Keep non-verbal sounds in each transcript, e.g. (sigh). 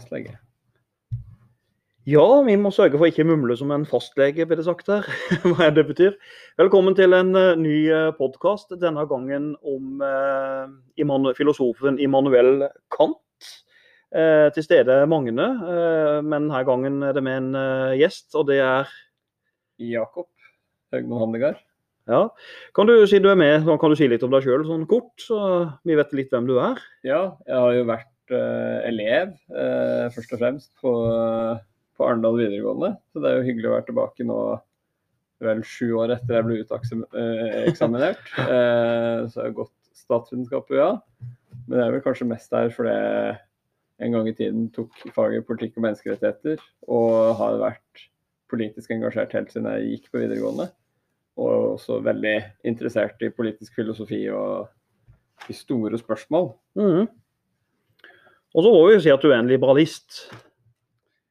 fastlege. Ja, vi må sørge for ikke mumle som en fastlege, blir det sagt her. (laughs) Hva det betyr. Velkommen til en uh, ny uh, podkast, denne gangen om uh, filosofen Immanuel Kant. Eh, til stede Magne, men denne gangen er det med en gjest, og det er Jakob Høgmo Handegard. Ja. Kan du si du er med, kan du si litt om deg sjøl sånn kort, så vi vet litt hvem du er? Ja, jeg har jo vært elev, først og fremst, på på Arendal videregående. Så det er jo hyggelig å være tilbake nå vel sju år etter jeg ble uteksaminert. (laughs) Eh, så jeg har gått statsvitenskap, ja. Men jeg er vel kanskje mest der fordi jeg en gang i tiden tok faget politikk og menneskerettigheter, og har vært politisk engasjert helt siden jeg gikk på videregående. Og også veldig interessert i politisk filosofi og i store spørsmål. Mm. Og så må vi jo si at du er en liberalist.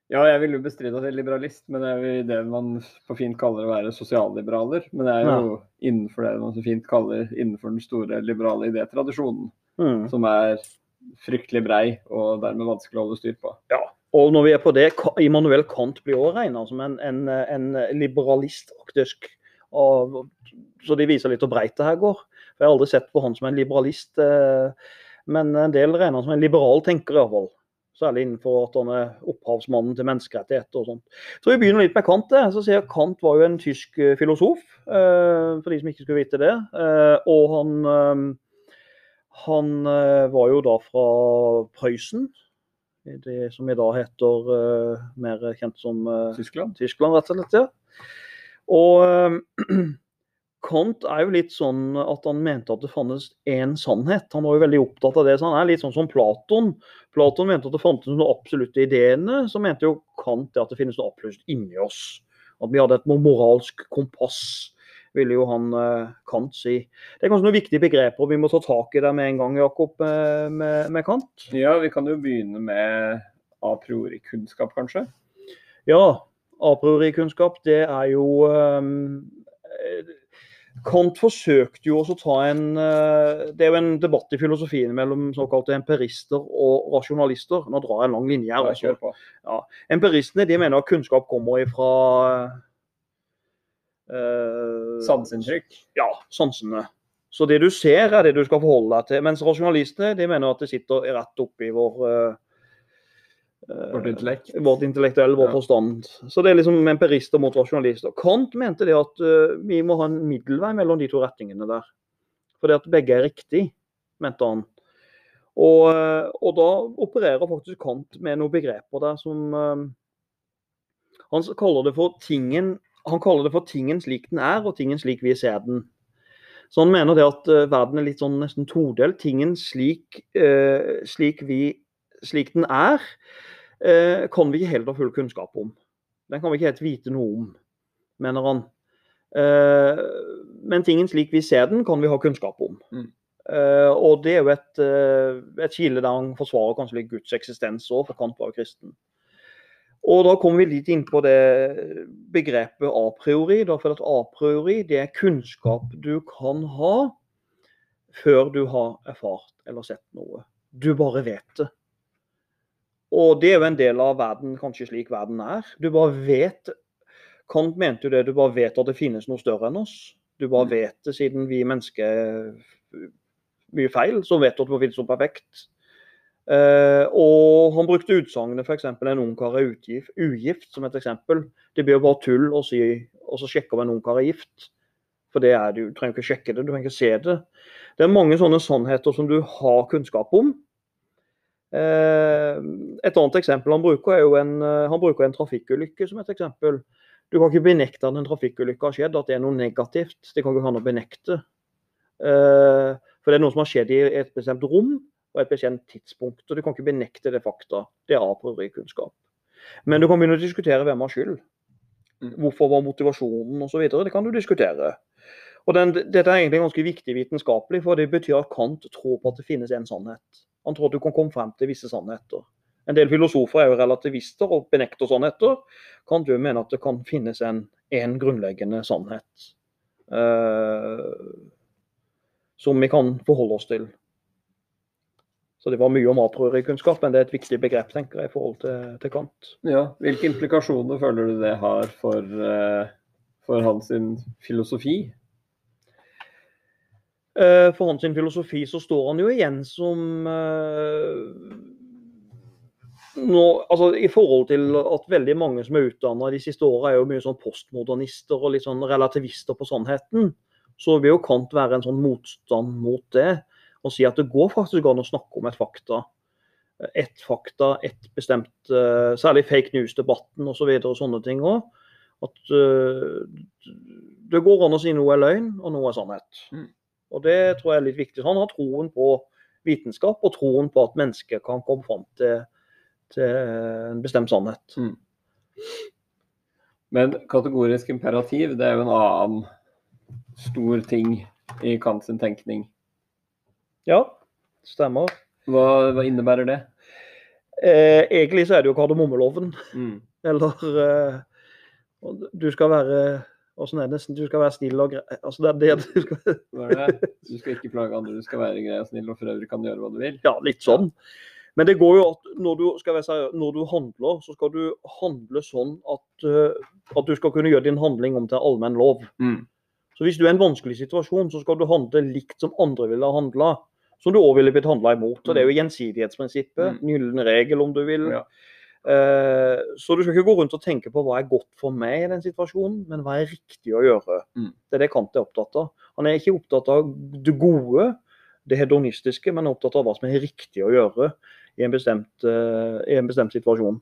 Ja, jeg vil jo bestride at jeg er liberalist, men det er jo det man på fint kaller å være sosialliberaler. Men det er jo ja. innenfor det man så fint kaller innenfor den store liberale idétradisjonen. Mm. Som er fryktelig brei og dermed vanskelig å holde styr på. Ja, og når vi er på det, Immanuel Kant blir også regna som en, en, en liberalist, faktisk. Og, så de viser litt hvor breit det her går. For Jeg har aldri sett på han som en liberalist, eh, men en del regner han som en liberal tenker, iallfall. Særlig innenfor at han er opphavsmannen til menneskerettigheter og sånt. Så vi begynner litt med Kant. Så sier Kant var jo en tysk eh, filosof, eh, for de som ikke skulle vite det. Eh, og han, han var jo da fra Prøysen. Det som i dag heter mer kjent som Tyskland, Tyskland rett og slett. Ja. Og (clears throat) Kant er jo litt sånn at han mente at det fantes én sannhet. Han var jo veldig opptatt av det. så Han er litt sånn som Platon. Platon mente at det fantes noen absolutte ideene. Så mente jo Kant at det finnes noe absolutt inni oss. At vi hadde et moralsk kompass, ville jo han eh, Kant si. Det er kanskje noen viktige begreper vi må ta tak i der med en gang, Jakob, eh, med, med Kant? Ja, vi kan jo begynne med a priori-kunnskap, kanskje? Ja, a priori-kunnskap, det er jo um, Kant forsøkte jo også å ta en eh, Det er jo en debatt i filosofien mellom såkalte empirister og rasjonalister. Nå drar jeg en lang linje her. Altså. Ja. Empiristene de mener at kunnskap kommer ifra uh, Sanseinntrykk? Ja, sansene. Så det du ser, er det du skal forholde deg til. Mens rasjonalistene de mener at det sitter rett oppi vår uh, Vårt intellekt. Vårt intellektuelle, vår ja. forstand. Så det er liksom empirister mot rasjonalister. Kant mente det at uh, vi må ha en middelvei mellom de to retningene der. Fordi at begge er riktig, mente han. Og, uh, og da opererer faktisk Kant med noen begreper der som uh, Han kaller det for tingen han kaller det for tingen slik den er, og tingen slik vi ser den. Så han mener det at verden er litt sånn nesten todelt. Tingen slik, slik, vi, slik den er, eh, kan vi ikke helt ha full kunnskap om. Den kan vi ikke helt vite noe om, mener han. Eh, men tingen slik vi ser den, kan vi ha kunnskap om. Mm. Eh, og det er jo et, eh, et kile der han forsvarer kanskje litt Guds eksistens òg, for Kant var jo kristen. Og da kommer vi litt inn på det begrepet a priori. Da, for at a priori det er kunnskap du kan ha før du har erfart eller sett noe. Du bare vet det. Og det er jo en del av verden, kanskje slik verden er. Du bare vet Kant mente jo det, du bare vet at det finnes noe større enn oss. Du bare mm. vet det siden vi mennesker er mye feil, så vet du at det finnes noe perfekt. Uh, og han brukte utsagnet f.eks. en ungkar er utgift, ugift som et eksempel. Det blir jo bare tull å si, og så sjekke om en ungkar er gift. For det er det, du trenger ikke sjekke det, du trenger ikke se det. Det er mange sånne sannheter som du har kunnskap om, et annet eksempel han bruker, er jo en, eh, han bruker en trafikkulykke som et eksempel. Du kan ikke benekte at en trafikkulykke har skjedd, at det er noe negativt. Det kan ikke han å benekte. Eh, for det er noe som har skjedd i et bestemt rom og et bestemt tidspunkt. og Du kan ikke benekte det fakta. Det er a kunnskap. Men du kan begynne å diskutere hvem har skyld. Mm. Hvorfor var motivasjonen osv. Det kan du diskutere. Og den, Dette er egentlig ganske viktig vitenskapelig, for det betyr at Kant tror på at det finnes en sannhet. Han tror at du kan komme frem til visse sannheter. En del filosofer er jo relativister og benekter sannheter. Kan du mene at det kan finnes en, en grunnleggende sannhet uh, som vi kan forholde oss til? Så det var mye om a priori-kunnskap, men det er et viktig begrep tenker jeg, i forhold til, til Kant. Ja, Hvilke implikasjoner føler du det har for, eh, for hans filosofi? Eh, For hans filosofi så står han jo igjen som eh, nå, altså I forhold til at veldig mange som er utdanna de siste åra, er jo mye sånn postmodernister og litt sånn relativister på sannheten, så vil jo Kant være en sånn motstand mot det. Og si at det går faktisk an å snakke om et fakta. Ett fakta, ett bestemt eh, Særlig fake news-debatten osv. Så videre, og sånne ting òg. At uh, det går an å si noe er løgn, og noe er sannhet. Mm. Og det tror jeg er litt viktig. Han har troen på vitenskap og troen på at mennesker kan komme fram til, til en bestemt sannhet. Men kategorisk imperativ det er jo en annen stor ting i Kant sin tenkning. Ja, stemmer. Hva, hva innebærer det? Eh, egentlig så er det jo kardemommeloven. Mm. Eller eh, du skal være Åssen er det? Du skal være snill og grei altså det er det du skal? Du skal ikke plage andre, du skal være grei og snill og for øvrig kan gjøre hva du vil. Ja, litt sånn. Men det går jo at når du, seriøs, når du handler, så skal du handle sånn at, eh, at du skal kunne gjøre din handling om til allmenn lov. Mm. Så hvis du er i en vanskelig situasjon, så skal du handle likt som andre ville ha handla. Som du òg ville blitt handla imot. Og det er jo gjensidighetsprinsippet. Mm. Gyllen regel, om du vil. Ja. Eh, så du skal ikke gå rundt og tenke på hva er godt for meg i den situasjonen, men hva er riktig å gjøre. Mm. Det er det Kant er opptatt av. Han er ikke opptatt av det gode, det hedonistiske, men er opptatt av hva som er riktig å gjøre i en bestemt, eh, i en bestemt situasjon.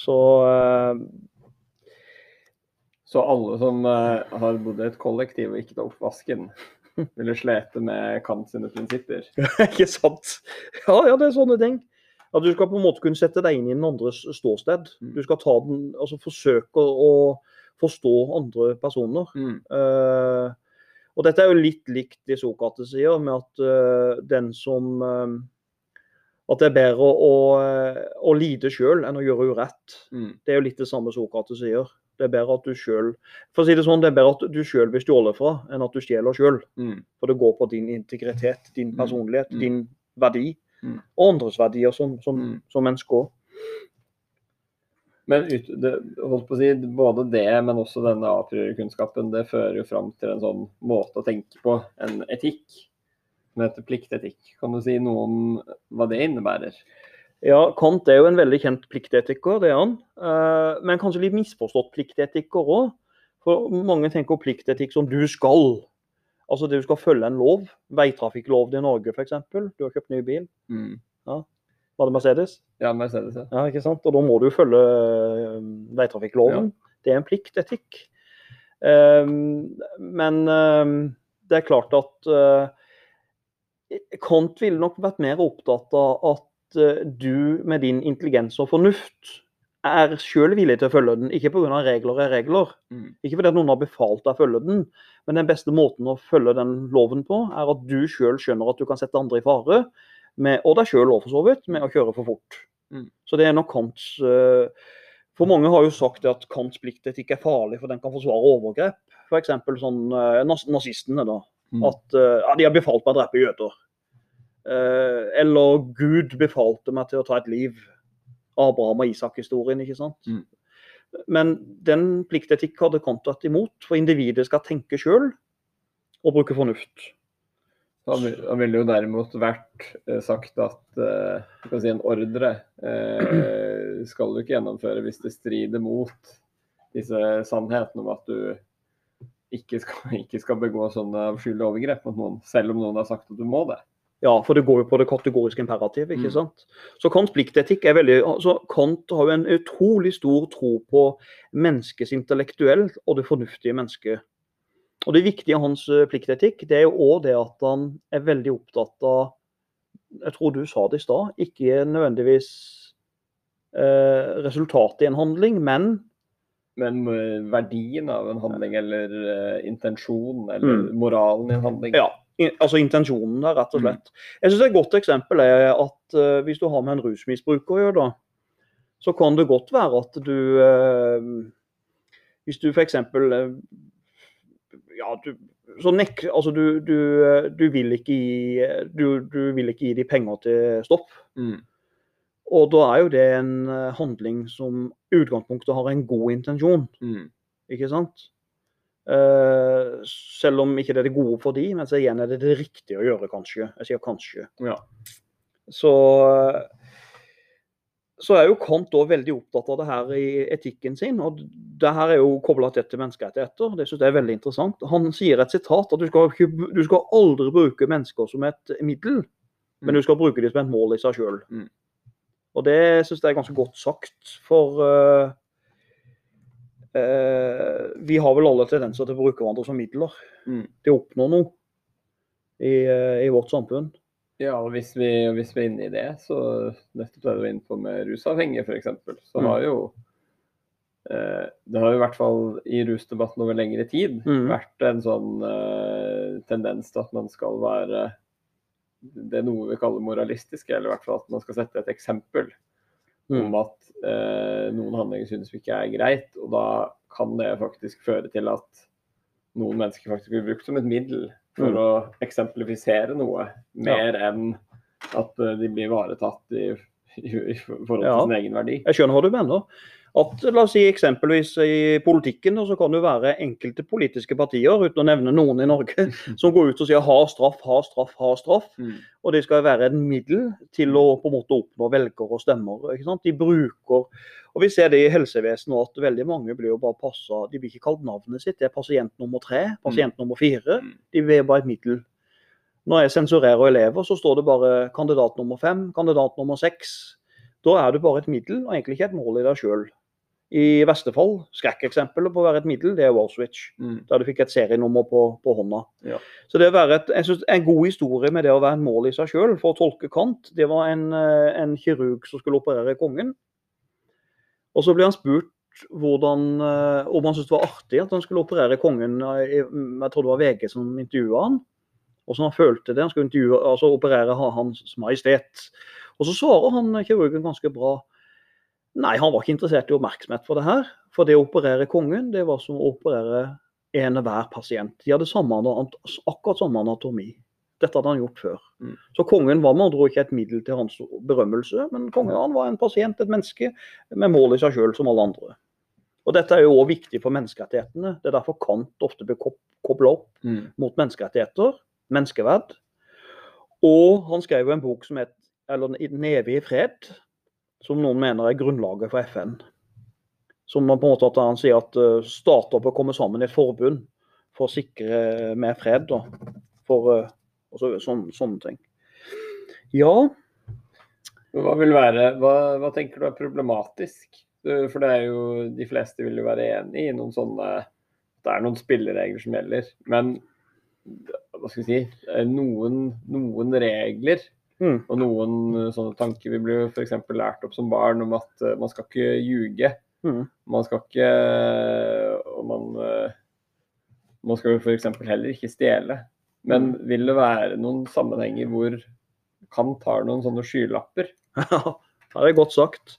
Så eh, Så alle som uh, har bodd i et kollektiv og ikke tar opp vasken, (laughs) ville slete med Kant sine prinsipper. (laughs) Ikke sant? Ja, ja, det er sånne ting. At du skal på en måte kunne sette deg inn i den andres ståsted. Mm. Du skal ta den, altså forsøke å forstå andre personer. Mm. Uh, og dette er jo litt likt det Sokrates sier, med at uh, den som uh, At det er bedre å, å, lide sjøl enn å gjøre urett. Mm. Det er jo litt det samme Sokrates sier. Det er bedre at du selv, For å si det sånn, det er bedre at du sjøl blir stjålet fra, enn at du stjeler sjøl. Mm. For det går på din integritet, din personlighet, Mm. din verdi. Mm. Og andres verdier som, som, Mm. som menneske òg. Men ut, det, holdt på å si, både det, men også denne a priori-kunnskapen, det fører jo fram til en sånn måte å tenke på, en etikk, som heter pliktetikk. Kan du si noe om hva det innebærer? Ja, Kant er jo en veldig kjent pliktetiker, det er han. Eh, men kanskje litt misforstått pliktetiker òg. For mange tenker på pliktetikk som du skal. Altså det du skal følge en lov. Veitrafikklov i Norge f.eks. Du har kjøpt ny bil. Mm. Var det Mercedes? Ja, Mercedes, ja. Ja, ikke sant? Og da må du følge veitrafikkloven. veitrafikkloven. Det er en pliktetikk. Um, men um, det er klart at uh, Kant ville nok vært mer opptatt av at uh, du med din intelligens og fornuft er sjøl villig til å følge den, ikke pga. regler er regler. Mm. Ikke fordi at noen har befalt deg å følge den, men den beste måten å følge den loven på, er at du sjøl skjønner at du kan sette andre i fare, med, og deg sjøl òg for så vidt, med å kjøre for fort. Mm. Så det er nok Kants uh, For mange har jo sagt at Kants pliktetikk er farlig, for den kan forsvare overgrep. F.eks. sånn uh, nazistene, da. Mm. At uh, ja, de har befalt meg å drepe jøder. Eller Gud befalte meg til å ta et liv. Abraham og Isak-historien, ikke sant. Mm. Men den pliktetikk hadde Kant tatt imot, for individet skal tenke sjøl og bruke fornuft. Han ville jo derimot vært eh, sagt at eh, si en ordre eh, skal du ikke gjennomføre hvis det strider mot disse sannhetene om at du ikke skal, ikke skal begå sånne avskyelige overgrep mot noen, selv om noen har sagt at du må det. Ja, for det går jo på det kategoriske imperativ, ikke Mm. sant. Så Kants pliktetikk er veldig altså Kant har jo en utrolig stor tro på menneskets intellektuelle og det fornuftige mennesket. Og det viktige i hans eh, pliktetikk, det er jo òg det at han er veldig opptatt av Jeg tror du sa det i stad, ikke nødvendigvis eh, resultatet i en handling, men Men eh, verdien av en handling eller uh, intensjonen eller Mm. moralen i en handling Ja, altså intensjonen der, rett og slett. Jeg synes Et godt eksempel er at uh, hvis du har med en rusmisbruker å gjøre, da, så kan det godt være at du uh, Hvis du f.eks. Uh, ja, du, så nek, altså du, du, du, vil ikke gi, du, du vil ikke gi de penger til stopp. Mm. Og da er jo det en eh, handling som i utgangspunktet har en god intensjon, Mm. ikke sant? Eh, selv om ikke det er det gode for de, men så igjen er det det riktige å gjøre, kanskje. Jeg sier kanskje. Ja. Så, så er jo Kant da veldig opptatt av det her i etikken sin. og det her er jo kobla tett til menneskerettigheter. Det synes jeg er veldig interessant. Han sier et sitat at du skal, du skal aldri bruke mennesker som et middel, men du skal bruke dem som et mål i seg sjøl. Mm. Og det syns jeg er ganske godt sagt. For eh, eh, vi har vel alle tendenser til å bruke hverandre som midler Mm. til å oppnå noe i, eh, i vårt samfunn. Ja, og hvis vi, hvis vi er inne i det, så nettopp det du er inne på med rusavhengige f.eks., så Mm. har jo eh, Det har jo i hvert fall i rusdebatten over lengre tid Mm. vært en sånn eh, tendens til at man skal være det er noe vi kaller moralistiske, eller i hvert fall at man skal sette et eksempel. Om at eh, noen handlinger synes vi ikke er greit, og da kan det faktisk føre til at noen mennesker faktisk blir brukt som et middel for Mm. å eksemplifisere noe, mer enn at eh, de blir ivaretatt i, (laughs) i, forhold til Ja. sin egen verdi. Jeg skjønner hva du mener. At, la oss si eksempelvis i politikken, så kan det være enkelte politiske partier, uten å nevne noen i Norge, (laughs) som går ut og sier ha straff, ha straff, ha straff. Mm. Og det skal være et middel til å på en måte oppnå velgere og stemmer. ikke sant? De bruker Og vi ser det i helsevesenet at veldig mange blir jo bare passa De blir ikke kalt navnet sitt, det er pasient nummer tre, pasient nummer fire. Mm. De er bare et middel. Når jeg sensurerer elever, så står det bare kandidat nummer fem, kandidat nummer seks. Da er du bare et middel, og egentlig ikke et mål i deg sjøl. I verste fall, skrekkeksempelet på å være et middel, det er Auschwitz. Mm. Der du fikk et serienummer på, på hånda. Ja. Så det å være et, jeg synes En god historie med det å være en mål i seg sjøl, for å tolke Kant, det var en, eh, en kirurg som skulle operere kongen. Og så ble han spurt hvordan, eh, om han syntes det var artig at han skulle operere kongen. eh, Jeg tror det var VG som intervjua han. Hvordan han følte det. Han skulle intervjue, altså operere Hans Majestet. Og så svarer han kirurgen ganske bra. Nei, han var ikke interessert i oppmerksomhet for det her. For det å operere kongen, det var som å operere enhver pasient. De hadde samme, akkurat samme anatomi. Dette hadde han gjort før. Mm. Så kongen var med andre ord ikke et middel til hans berømmelse, men kongen han var en pasient, et menneske, med mål i seg sjøl som alle andre. Og Dette er jo også viktig for menneskerettighetene. Det er derfor Kant ofte blir kobla opp Mm. mot menneskerettigheter, menneskeverd. Og han skrev en bok som het 'Neve i fred', som noen mener er grunnlaget for FN. Som på en måte at han sier at eh, stater bør komme sammen i et forbund for å sikre mer fred. Og, For, eh, og så, sånn, sånne ting. Ja, Hva vil være, hva, hva tenker du er problematisk? For det er jo, de fleste vil jo være enig i noen sånne Det er noen spilleregler som gjelder. Men hva skal vi si er noen, noen regler Mm. og noen sånne tanker. Vi jo f.eks. lært opp som barn om at eh, man skal ikke ljuge. Mm. Man skal ikke Og man, eh, man skal jo f.eks. heller ikke stjele. Men vil det være noen sammenhenger hvor Kant har noen sånne skylapper? (laughs) Ja, det er godt sagt.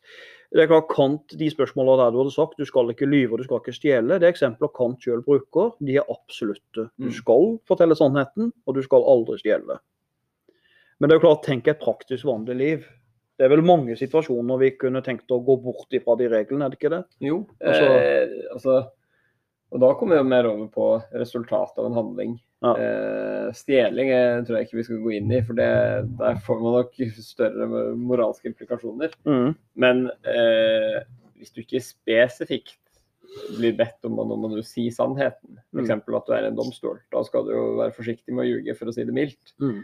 Det er klart Kant, De spørsmålene der du hadde sagt, du skal ikke lyve og du skal ikke stjele, det er eksempler Kant selv bruker. De er absolutte. Du Mm. skal fortelle sannheten, og du skal aldri stjele. Men det er jo klart, tenk et praktisk vanlig liv. Det er vel mange situasjoner vi kunne tenkt å gå bort ifra de reglene, er det ikke det? Jo. Altså- eh, altså, og da kommer vi mer over på resultatet av en handling. Ja. Eh, stjeling eh, tror jeg ikke vi skal gå inn i, for det, der får man nok større moralske implikasjoner. Mm. Men eh, hvis du ikke spesifikt blir bedt om å du si sannheten, Mm. f.eks. at du er en domstol, da skal du jo være forsiktig med å ljuge, for å si det mildt. Mm.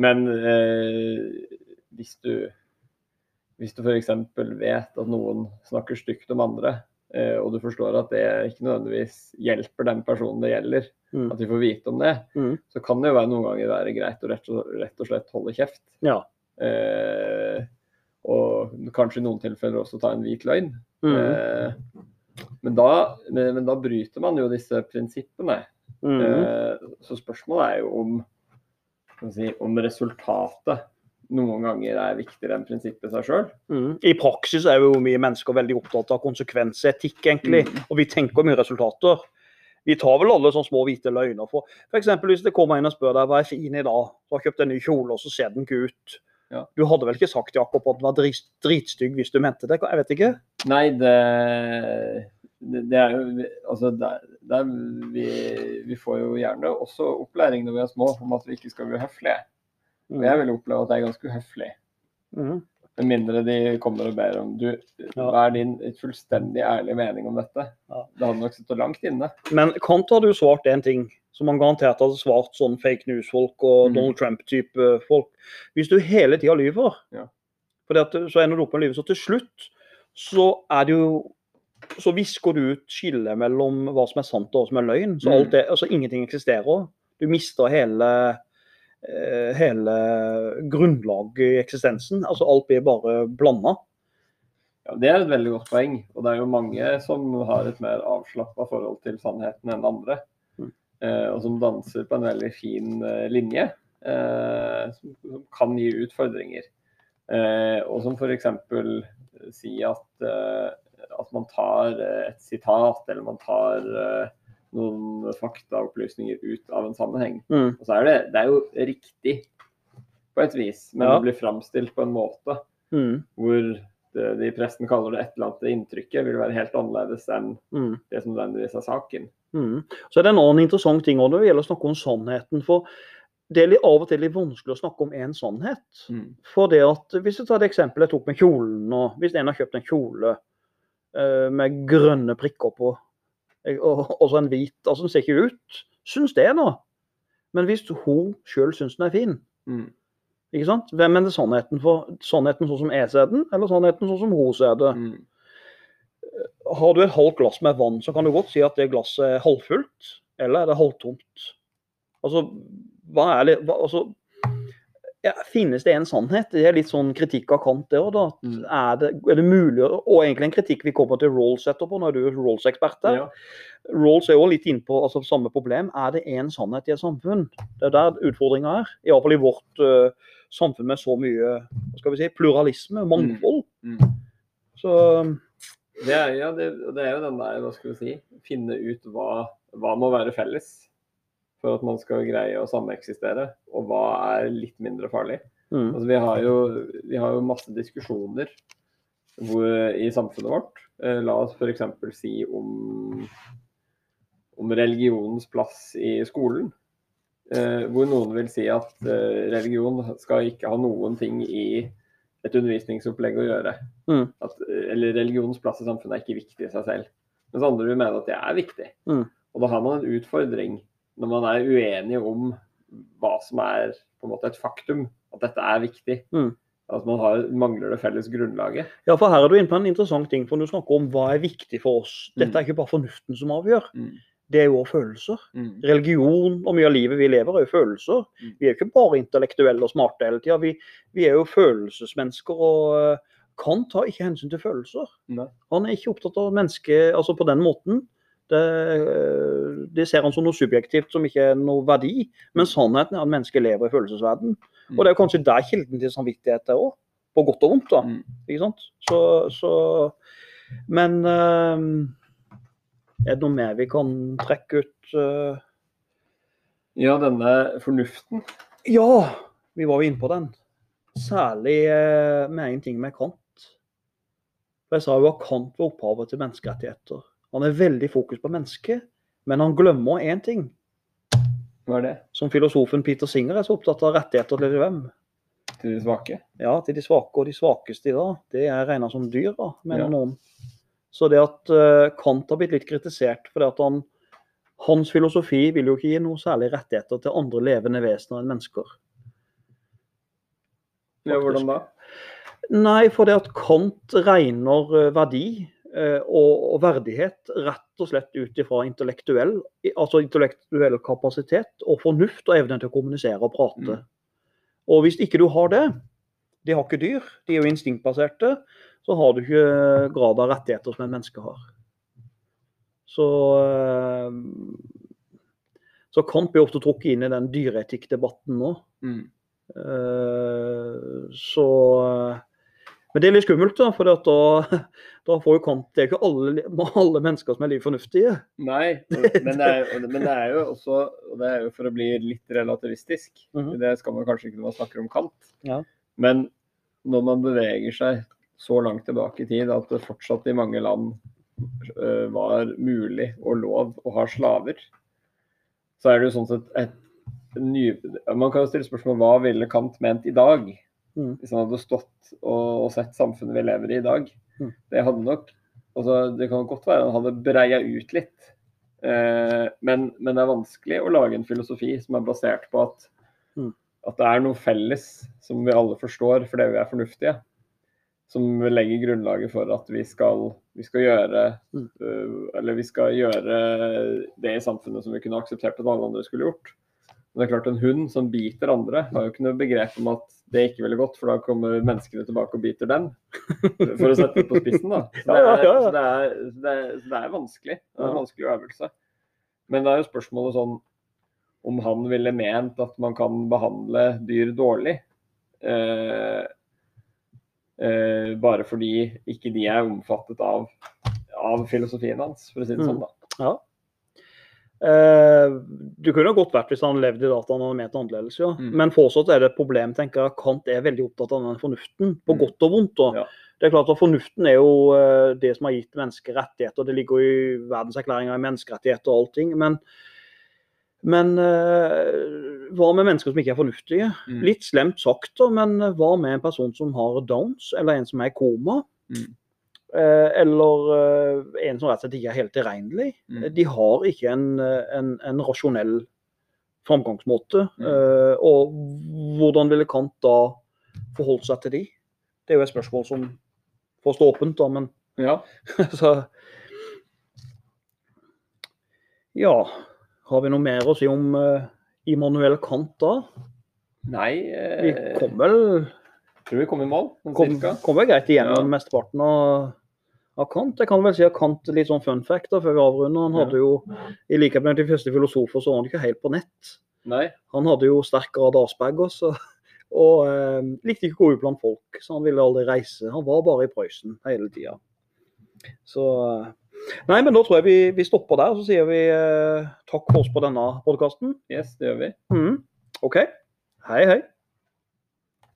Men eh, hvis du hvis du f.eks. vet at noen snakker stygt om andre, og du forstår at det ikke nødvendigvis hjelper den personen det gjelder, Mm. at de får vite om det, Mm. så kan det jo være noen ganger være greit å rett og, rett og slett holde kjeft. Ja. Eh, og kanskje i noen tilfeller også ta en hvit løgn. Mm. Eh, men, da, men, men da bryter man jo disse prinsippene. Mm. Eh, så spørsmålet er jo om, si, om resultatet noen ganger er viktigere enn prinsippet seg sjøl. Mm. I praksis er jo mye mennesker veldig opptatt av konsekvensetikk, egentlig. Mm. Og vi tenker mye resultater. Vi tar vel alle sånne små hvite løgner. For f.eks. hvis det kommer en og spør deg hva er fin i dag, du har kjøpt en ny kjole og så ser den ikke ut. Ja. Du hadde vel ikke sagt Jakob, at den var drit- dritstygg hvis du mente det? Jeg vet ikke. Nei, det, det, er jo Altså, der, der vi, vi får jo gjerne også opplæring når vi er små om at vi ikke skal bli høflige. Og jeg vil oppleve at det er ganske uhøflig. Med mindre de kommer og ber om du, hva er din fullstendig ærlige mening om dette? Ja. Det hadde nok sittet langt inne. Men Kant hadde jo svart én ting, som han garantert hadde svart sånn fake news-folk og mm. Donald Trump-type folk. Hvis du hele tida lyver, Ja. fordi at, så ender du opp med å lyve, så til slutt så er det jo så visker du ut skillet mellom hva som er sant og hva som er løgn. Så Mhm. alt det, altså ingenting eksisterer. Du mister hele eh, hele grunnlaget i eksistensen. Altså alt blir bare blanda. Ja, Det er et veldig godt poeng. Og det er jo mange som har et mer avslappa forhold til sannheten enn andre. Mm. Eh, og som danser på en veldig fin eh, linje, eh, som, som kan gi utfordringer. Eh, og som f.eks. si at, eh, at man tar eh, et sitat, eller man tar eh, noen faktaopplysninger ut av en sammenheng. Mm. Og så er det, det er jo riktig på et vis, men Ja. det blir framstilt på en måte Mm. hvor det de i pressen kaller det et eller annet inntrykket, vil være helt annerledes enn Mm. det som nødvendigvis er saken. Mm. Så er det en annen interessant ting når det gjelder å snakke om sannheten. For det er litt, av og til litt vanskelig å snakke om én sannhet. For det at, Hvis jeg tar det eksempelet jeg tok med kjolen. og Hvis en har kjøpt en kjole eh, med grønne prikker på, og, og så en hvit altså Den ser ikke ut. Syns det, nå. Men hvis hun sjøl syns den er fin, Mm. ikke sant? hvem er det sannheten for? Sannheten sånn som jeg ser den, eller sannheten sånn som hun ser det? Mm. Har du et halvt glass med vann, så kan du godt si at det glasset er halvfullt, eller er det halvtomt. Altså, hva er det hva, altså, ja, Finnes det en sannhet? Det er litt sånn kritikk av Kant, det òg. Mm. Er, det, er det mulig Og egentlig en kritikk vi kommer til Rolls etterpå, når du er Rolls-ekspert der. Ja. Rolls er jo litt inne på altså, samme problem. Er det én sannhet i et samfunn? Det er der utfordringa er. Iallfall i vårt uh, samfunn med så mye hva skal vi si, pluralisme, mangfold. Mm. Så Det, er, ja, det, det er jo den der, hva skal vi si, finne ut hva, hva må være felles for at man skal greie å sameksistere, og hva er litt mindre farlig. mm, Altså, vi, har jo, vi har jo masse diskusjoner hvor, i samfunnet vårt. Eh, la oss f.eks. si om, om religionens plass i skolen. Eh, hvor noen vil si at eh, religion skal ikke ha noen ting i et undervisningsopplegg å gjøre. Mm. At, eh, eller religionens plass i samfunnet er ikke viktig i seg selv. Mens andre vil mene at det er viktig. Mm. Og da har man en utfordring når man er uenig om hva som er på en måte et faktum, at dette er viktig. Mm. At man har, mangler det felles grunnlaget. Ja, for her er du inne på en interessant ting, for du snakker om hva er viktig for oss. Dette Mm. er ikke bare fornuften som avgjør, Mm. det er jo også følelser. Religion og mye av livet vi lever, er jo følelser. Mm. Vi er jo ikke bare intellektuelle og smarte hele tida, vi, vi er jo følelsesmennesker. og eh, Kant har ikke hensyn til følelser. Nei. Han er ikke opptatt av mennesket altså på den måten. Det, de ser han som noe subjektivt som ikke er noe verdi. Men sannheten er at mennesket lever i følelsesverden. Og det er kanskje der kilden til samvittighet er òg. På godt og vondt. da. Mm. Ikke sant? Så, så Men eh, er det noe mer vi kan trekke ut? eh? Ja, denne fornuften. Ja, vi var jo inne på den. Særlig eh, med en ting med Kant. For Jeg sa jo at Kant var opphavet til menneskerettigheter. Han er veldig fokus på mennesket, men han glemmer én ting. Hva er det? Som filosofen Peter Singer er så opptatt av rettigheter til hvem? Til de svake? Ja, til de svake og de svakeste i dag. Det er regna som dyr, da, mener Ja. noen. Så det at eh, Kant har blitt litt kritisert fordi at han hans filosofi vil jo ikke gi noe særlig rettigheter til andre levende vesener enn mennesker. Ja, hvordan da? Nei, for det at Kant regner eh, verdi og, og verdighet rett og slett ut ifra intellektuell, altså intellektuell kapasitet og fornuft og evne til å kommunisere og prate. Mm. Og hvis ikke du har det, de har ikke dyr, de er jo instinktbaserte, så har du ikke grad av rettigheter som et menneske har. Så, eh, så Kant blir ofte trukket inn i den dyreetikkdebatten nå. Mm. Eh, Så Men det er litt skummelt, da, for da, (laughs) da får jo Kant Det er ikke alle, alle mennesker som er liv fornuftige. Nei, men det, er, men det er jo også og det er jo for å bli litt relativistisk. Mhm. Det skal man kanskje ikke når man snakker om Kant. Ja. Men når man beveger seg så langt tilbake i tid at det fortsatt i mange land øh, var mulig og lov å ha slaver, så er det jo sånn sett et ny... Man kan jo stille spørsmål hva ville Kant ment i dag? Mhm. Hvis han hadde stått og, og sett samfunnet vi lever i i dag. Mm. Det hadde nok altså, Det kan godt være han hadde breia ut litt. Eh, men, men det er vanskelig å lage en filosofi som er basert på at, Mm. at det er noe felles som vi alle forstår fordi vi er fornuftige. Som legger grunnlaget for at vi skal, vi skal gjøre Mm. øh, Eller vi skal gjøre det i samfunnet som vi kunne akseptert at alle andre skulle gjort. Men det er klart En hund som biter andre, har jo ikke noe begrep om at det ikke veldig godt, for da kommer menneskene tilbake og biter den. For å sette det på spissen, da. Så det Ja, ja, er, ja, ja. så det er, så det er, så det er vanskelig. Det er en vanskelig øvelse. Men det er jo spørsmålet sånn om han ville ment at man kan behandle dyr dårlig. Eh, eh, bare fordi ikke de er omfattet av, av filosofien hans, for å si det Mm. sånn. da. Ja. Eh, du kunne godt vært hvis han levde i dataen og ment annerledes, ja. Mm. Men fortsatt er det et problem, tenker jeg. Kant er veldig opptatt av den fornuften, på Mm. godt og vondt. Og. Ja. Det er klart at Fornuften er jo eh, det som har gitt mennesker rettigheter. Det ligger jo i verdenserklæringa i menneskerettigheter og allting. Men, men eh, hva med mennesker som ikke er fornuftige? Mm. Litt slemt sagt, da, men hva med en person som har downs, eller en som er i koma? Mm. Eh, eller eh, en som rett og slett ikke er helt tilregnelig. Mm. De har ikke en, eh, en, en rasjonell framgangsmåte. Mm. Eh, og hvordan ville Kant da forholdt seg til de? Det er jo et spørsmål som får stå åpent, da, men (laughs) Ja. (laughs) så Ja. Har vi noe mer å si om uh, Immanuel Kant da? Nei, Vi eh, kom vel, tror vi kom i mål, sånn kom, kom vel greit igjennom Ja. mesteparten av, av Kant. Jeg kan vel si at Kant litt sånn fun fact da, før vi avrunder. Han hadde jo, i likhet med de første filosofer, så var han ikke helt på nett. Nei. Han hadde jo sterk grad Asperger, så, (laughs) og eh, likte ikke å gå ut blant folk. Så han ville aldri reise. Han var bare i Prøysen hele tida. Så eh, Nei, men da tror jeg vi, vi stopper der, så sier vi eh, takk for oss på denne podkasten. Yes, det gjør vi. Mm. OK. Hei, hei.